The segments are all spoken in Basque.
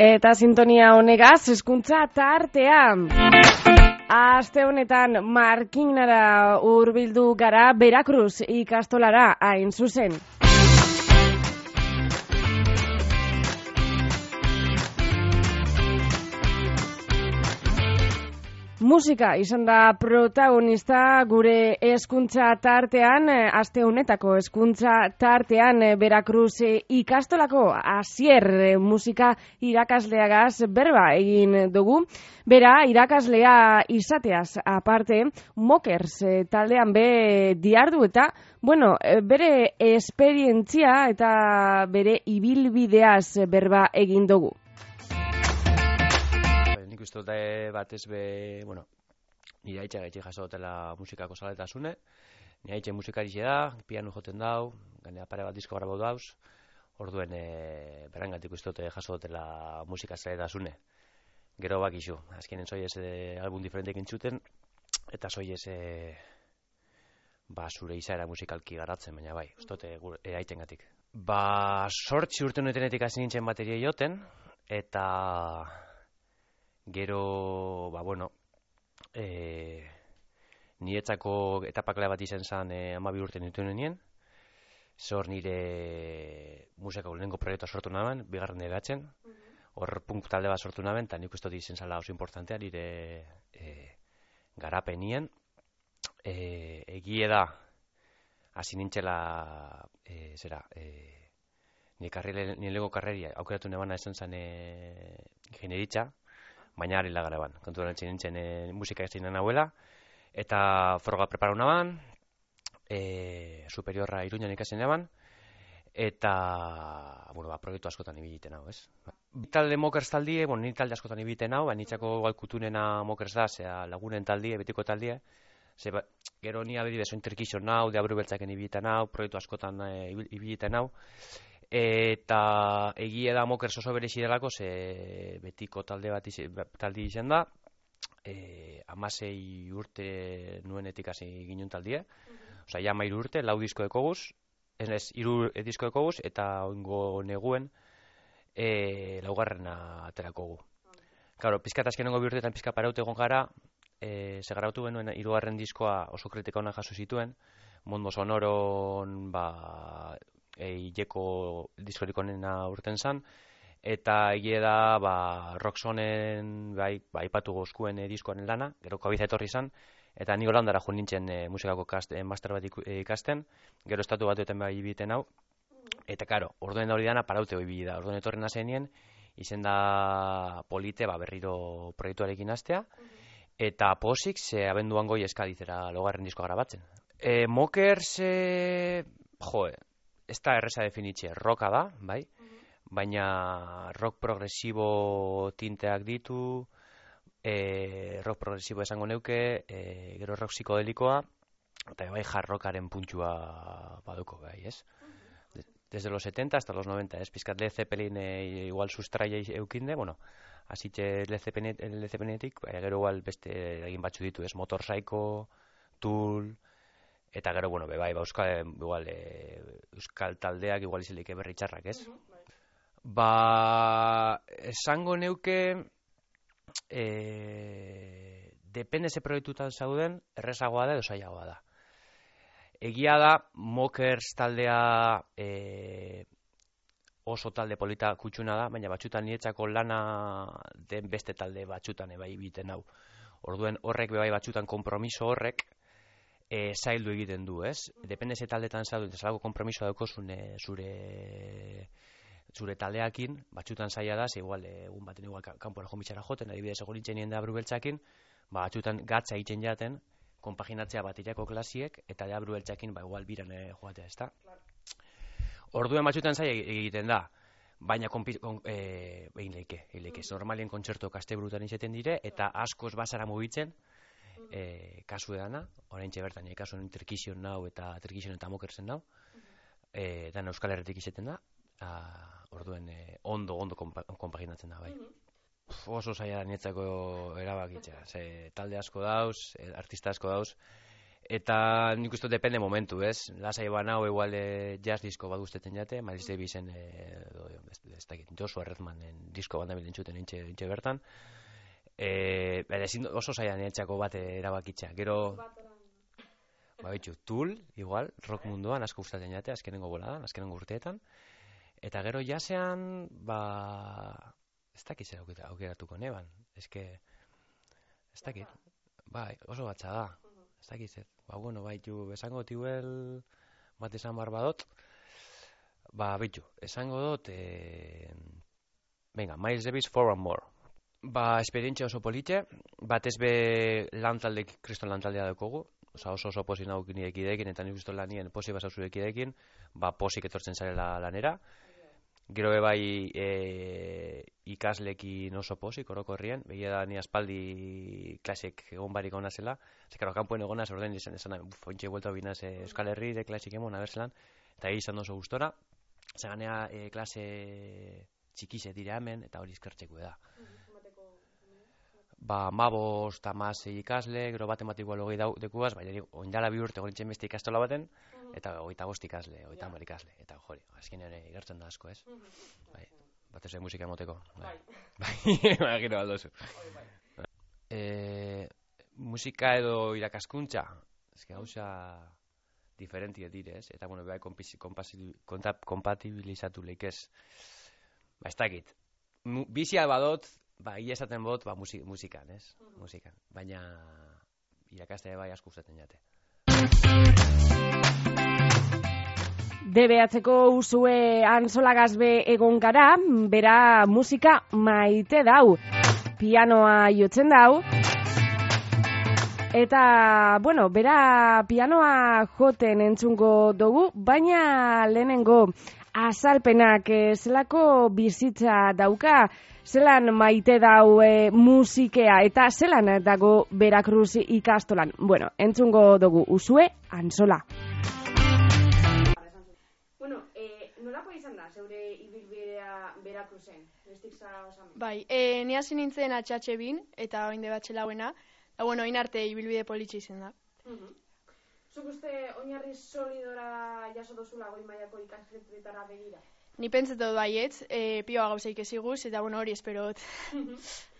Eta sintonia honegaz, eskuntza tartea. Aste honetan markinara hurbildu gara Berakruz ikastolara hain zuzen. Musika izan da protagonista gure eskuntza tartean, eh, aste honetako eskuntza tartean Berakruz eh, ikastolako asier eh, musika irakasleagaz berba egin dugu. Bera, irakaslea izateaz aparte, mokers taldean be diardu eta, bueno, bere esperientzia eta bere ibilbideaz berba egin dugu. Dut eh, batez be, bueno, nire haitxe gaitxe jaso dutela musikako zaletasune, nire haitxe musikarixe da, pianu joten dau, gainera pare bat disko grabau dauz, orduen e, berangatik eh, jaso dutela musika zaletasune. Gero bakizu, azkenen zoi ez e, album diferentek entzuten, eta zoi ez e, ba, zure izaera musikalki garatzen, baina bai, uste dut e, gure- e, aitengatik. Ba, sortzi urte nuetenetik hasi nintzen bateria joten, eta Gero, ba, bueno, e, niretzako etapakla bat izan zen e, amabi urte nitu nenien. Zor nire musikako lehenko proiektua sortu naben, bigarren degatzen. Hor punk talde bat sortu naben, eta nik uste dut izen zala oso importantea nire e, garapenien. E, egie da, hasi nintzela, e, zera, e, nire, karrele, nire lego karreria aukeratu nebana esan zen e, ingenieritza, baina ari lagara ban. Kontu nintzen e, musika ez zinen nahuela, eta froga preparau naban, e, superiorra iruñan ikasi naban, eta, bueno, ba, proiektu askotan ibiliten hau, ez? Bi Talde mokers taldie, bueno, ni talde askotan ibiliten hau, bainitzako igual kutunena mokers da, zera lagunen taldie, betiko taldie, ze, ba, gero ni abedi bezo interkixon nau, deabru beltzaken ibiliten hau, proiektu askotan e, ibil- ibiliten hau, eta egia da mokers oso berezi delako, ze betiko talde bat ize, taldi izan da, e, amasei urte nuenetik hasi ginen taldie, osea, ja mairu urte, lau disko ekoguz, ez ez, iru disko ekoguz, eta oingo neguen, e, laugarrena aterako gu. Claro, pizkat azkenengo bi urteetan pizka paraute egon gara, e, ze garautu genuen hirugarren diskoa oso kritika ona jaso zituen, Mondo Sonoron, ba, e, hileko diskorik onena urten zan, eta egie da, ba, Roxonen, bai, ba, ipatu gozkuen e, diskoaren lana, gero kabiza etorri zan, eta ni Holandara jo nintzen e, musikako kast, e, master bat e, ikasten, gero estatu batuetan bai ibiten hau, eta karo, orduen hori dana paraute hori da, orduen etorri nazenien, izen da polite, ba, berriro proiektuarekin hastea, eta posik ze abenduan goi eskadizera logarren disko grabatzen. E, Mokers, e, jo, ez da erreza definitxe, roka da, bai, baina rock progresibo tinteak ditu, e, rock progresibo esango neuke, e, gero rock psikodelikoa, eta bai jarrokaren puntua baduko, bai, ez? De- Desde los 70 hasta los 90, ez? Pizkat Led Zeppelin e, igual sustraia eukinde, bueno, hasitxe Led Zeppelin- Led Zeppelinetik, baina gero igual beste egin batzu ditu, ez? Motor Psycho, Tool, eta gero, bueno, be, bai, ba, euskal, igual, e, euskal taldeak igual izelik berri txarrak, ez? Ba, esango neuke, e, depende ze proiektutan zauden, errezagoa da edo zailagoa da. Egia da, Mokers taldea e, oso talde polita kutsuna da, baina batxutan niretzako lana den beste talde batxutan ebai egiten hau. Orduen horrek bebai batxutan konpromiso horrek e, zaildu egiten du, ez? Depende ze taldetan zaudun, zelako konpromiso daukozun e, zure zure taldeakin, batxutan zaila da, ze igual, eh, egun baten igual ka- kanpora jomitxara joten, adibidez egon nien deabru beltzakin, ba, batxutan gatza egiten jaten, konpaginatzea batirako klasiek, eta deabru beltzakin, ba, igual biran eh, joatea, ezta? Orduen batxutan zaila e- egiten da, baina konpi, kon, e, egin leike, leike. Normalien kontzertuak asteburutan izaten dire, eta askoz bazara mugitzen, e, kasu edana, orain bertan, e, kasu interkizion nau eta terkizion eta mokerzen nau, e, dan Euskal Herretik izaten da, a, orduen e, ondo, ondo konpa, konpaginatzen da, bai. Pff, oso zaila da nietzako erabakitzea, ze talde asko dauz, artista asko dauz, Eta nik uste depende momentu, ez? Lasai banau igual e, jazz disko badu usteten jate, Miles Davisen, e, edo, ez, ez dakit, Joshua Redmanen disko banda bilentxuten intxe, intxe bertan. E, bera, ezin oso zaian etxako bat erabakitza. Gero, ba, bitxu, Tool, igual, rock munduan asko gustatzen jate, azkenengo boladan, azkenengo urteetan. Eta gero jasean, ba, ez dakit zer aukera- aukeratuko neban. Que, ez dakit, bai, oso batza da. Ez dakit zer. Ba, bueno, baitu, esango tiuel bat esan bar badot. Ba, bitu, esango dut, e, venga, Miles Davis for and more. Ba, esperientzia oso politxe, batez be lantalde, kriston lantaldea daukogu, Osa, oso oso posi nauk nire ekideekin, eta nik uste lanien posi basau zure ekideekin, ba, posik etortzen zarela lanera. Gero bai e, ikaslekin oso posik, orokorrien, begia da ni aspaldi klasik egon barik ona zela, zekaro, kanpoen egonaz, orden izan, esan, buf, ointxe buelta binaz Euskal Herri de klasik emon, abertzelan, eta izan oso gustora, zeganea e, klase txikize dira hemen, eta hori eskertzeko da. Ba, mabos eta masei ikasle, gero matematikoa logei dau, dekuaz, baina oindala bi urte gorintzen beste ikastola baten, eta hogeita bost ikasle, hogeita hamar ikasle, eta jori, azkenean ere igertzen da asko, ez? Bai, batez ere musika emoteko. Bai, bai, imagino aldozu. E, musika edo irakaskuntza, eske gauza diferentie dire, ez? Eta, bueno, behar kompatibilizatu leik ez. Ba, ez dakit. Bizia badot, ba, ia esaten bot, ba, musik, musikan, ez? Musikan. Baina, irakastea bai asko gustatzen jate. DBH-ko usue ansolagazbe egon gara, bera musika maite dau. Pianoa jotzen dau. Eta, bueno, bera pianoa joten entzungo dugu, baina lehenengo azalpenak eh, zelako bizitza dauka, zelan maite dau eh, musikea eta zelan dago Veracruz ikastolan. Bueno, entzungo dugu usue ansola. Bueno, eh, nolako izan da, zeure ibilbidea osamen. Bai, e, ni hasi nintzen atxatxe bin, eta oin debatxe lauena, da bueno, oin arte ibilbide politxe izan da. Zuk uste oinarri solidora jaso dozula goi mailako ikasketetara begira? Ni pentsetu dut baietz, e, pioa gauzaik eziguz, eta bueno, hori esperot.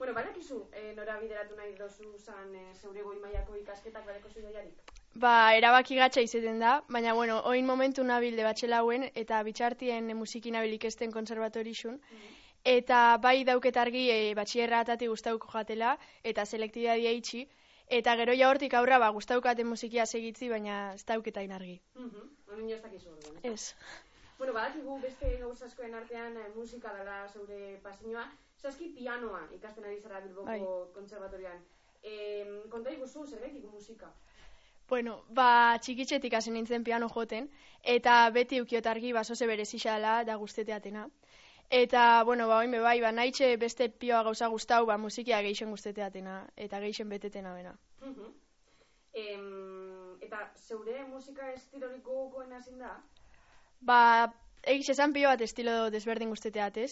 Bueno, badakizu, eh, nora bideratu nahi dozu zan eh, zeure goi mailako ikasketak badeko zuidaiarik? Ba, erabaki gatxa izeten da, baina bueno, oin momentu nabil debatxe lauen, eta bitxartien musiki nabil ikesten konservatorixun, eta bai dauket argi e, batxierra atati gustauko jatela, eta selektidadia itxi, eta gero ja hortik aurra ba, gustaukaten musikia segitzi, baina ez dauketain argi. Honin ez dakizu orduan. Ez. Bueno, badakigu beste gauza askoen artean eh, musika dela zeure pasioa. Zaski pianoa ikasten ari zara Bilboko Bai. kontserbatorioan. Eh, konta iguzu, zergatik musika? Bueno, ba, txikitxetik hasi nintzen piano joten, eta beti ukiot argi basoze berezixala da guzteteatena. Eta, bueno, ba, oin bai, ba, nahitxe beste pioa gauza guztau, ba, musikia geixen guzteteatena, eta geixen betetena bena. Em, eta zeure musika estilorik gogokoena zin da? Ba, egiz esan pio bat estilo desberdin guzteteatez.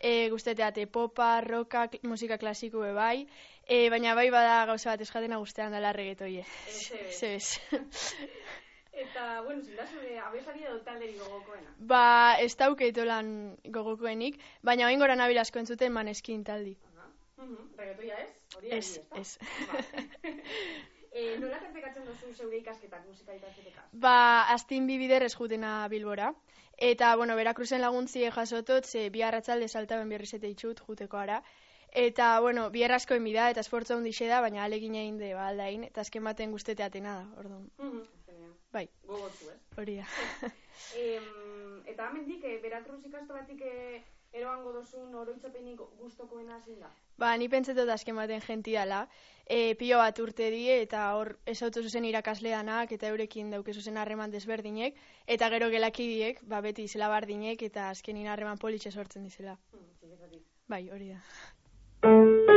E, guzteteate popa, roka, musika klasiko bai, e, baina bai bada gauza bat eskatena guztean dela reggaetoie. Eze, Zebez. Eta, bueno, zin da zure abesari edo talderi gogokoena? ba, ez dauketo lan gogokoenik, baina oin gora nabil asko entzuten maneskin taldi. Reggaetoia ez? Hori Ez, ez. e, nola tartekatzen duzu zeure ikasketak, musika ikasketak? Ba, astin bi biderrez jutena Bilbora. Eta, bueno, Veracruzen laguntzi jasotot, ze bi arratzalde saltaben berrizete itxut juteko ara. Eta, bueno, bi askoen bida eta esfortzu handixe da, baina alegin egin de ba, aldain, eta azken baten guzteteatena da, orduan. Bai, Gogotzu, ez? hori da. Em, eta amendik, e, Veracruz ikastolatik e, eroango dozun oroitzapenik gustokoena zein da? Ba, ni pentsetot azken baten genti dala, e, pilo bat urte die, eta hor esautu zuzen irakasleanak, eta eurekin dauke zuzen harreman desberdinek, eta gero gelakidiek, ba, beti zela bardinek, eta azkenin harreman politxe sortzen dizela. Bai, hori da.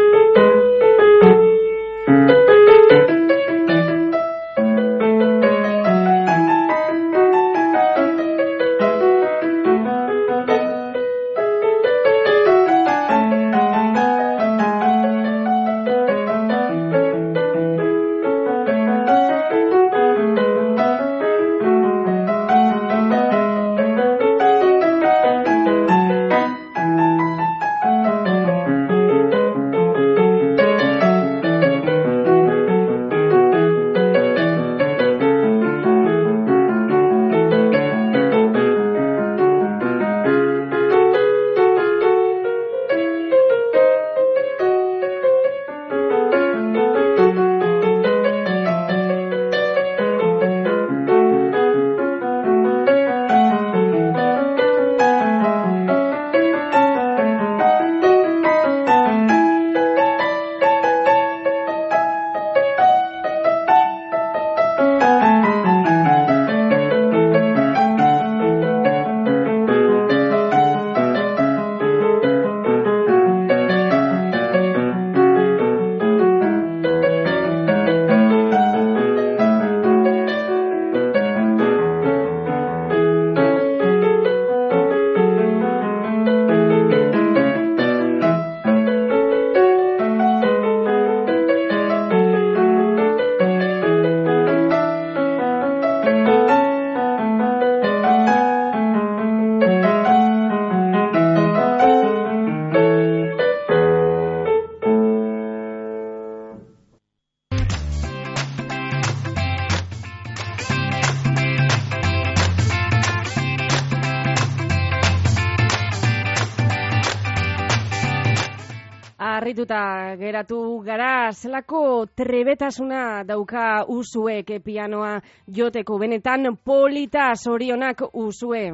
harrituta geratu gara, zelako trebetasuna dauka usuek pianoa joteko, benetan polita zorionak usue.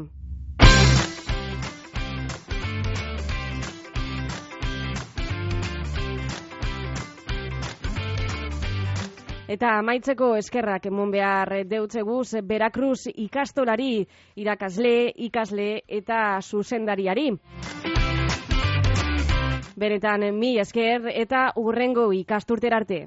Eta amaitzeko eskerrak emon behar deutzeguz Berakruz ikastolari, irakasle, ikasle eta zuzendariari. Beretan mi esker eta urrengo ikasturter arte.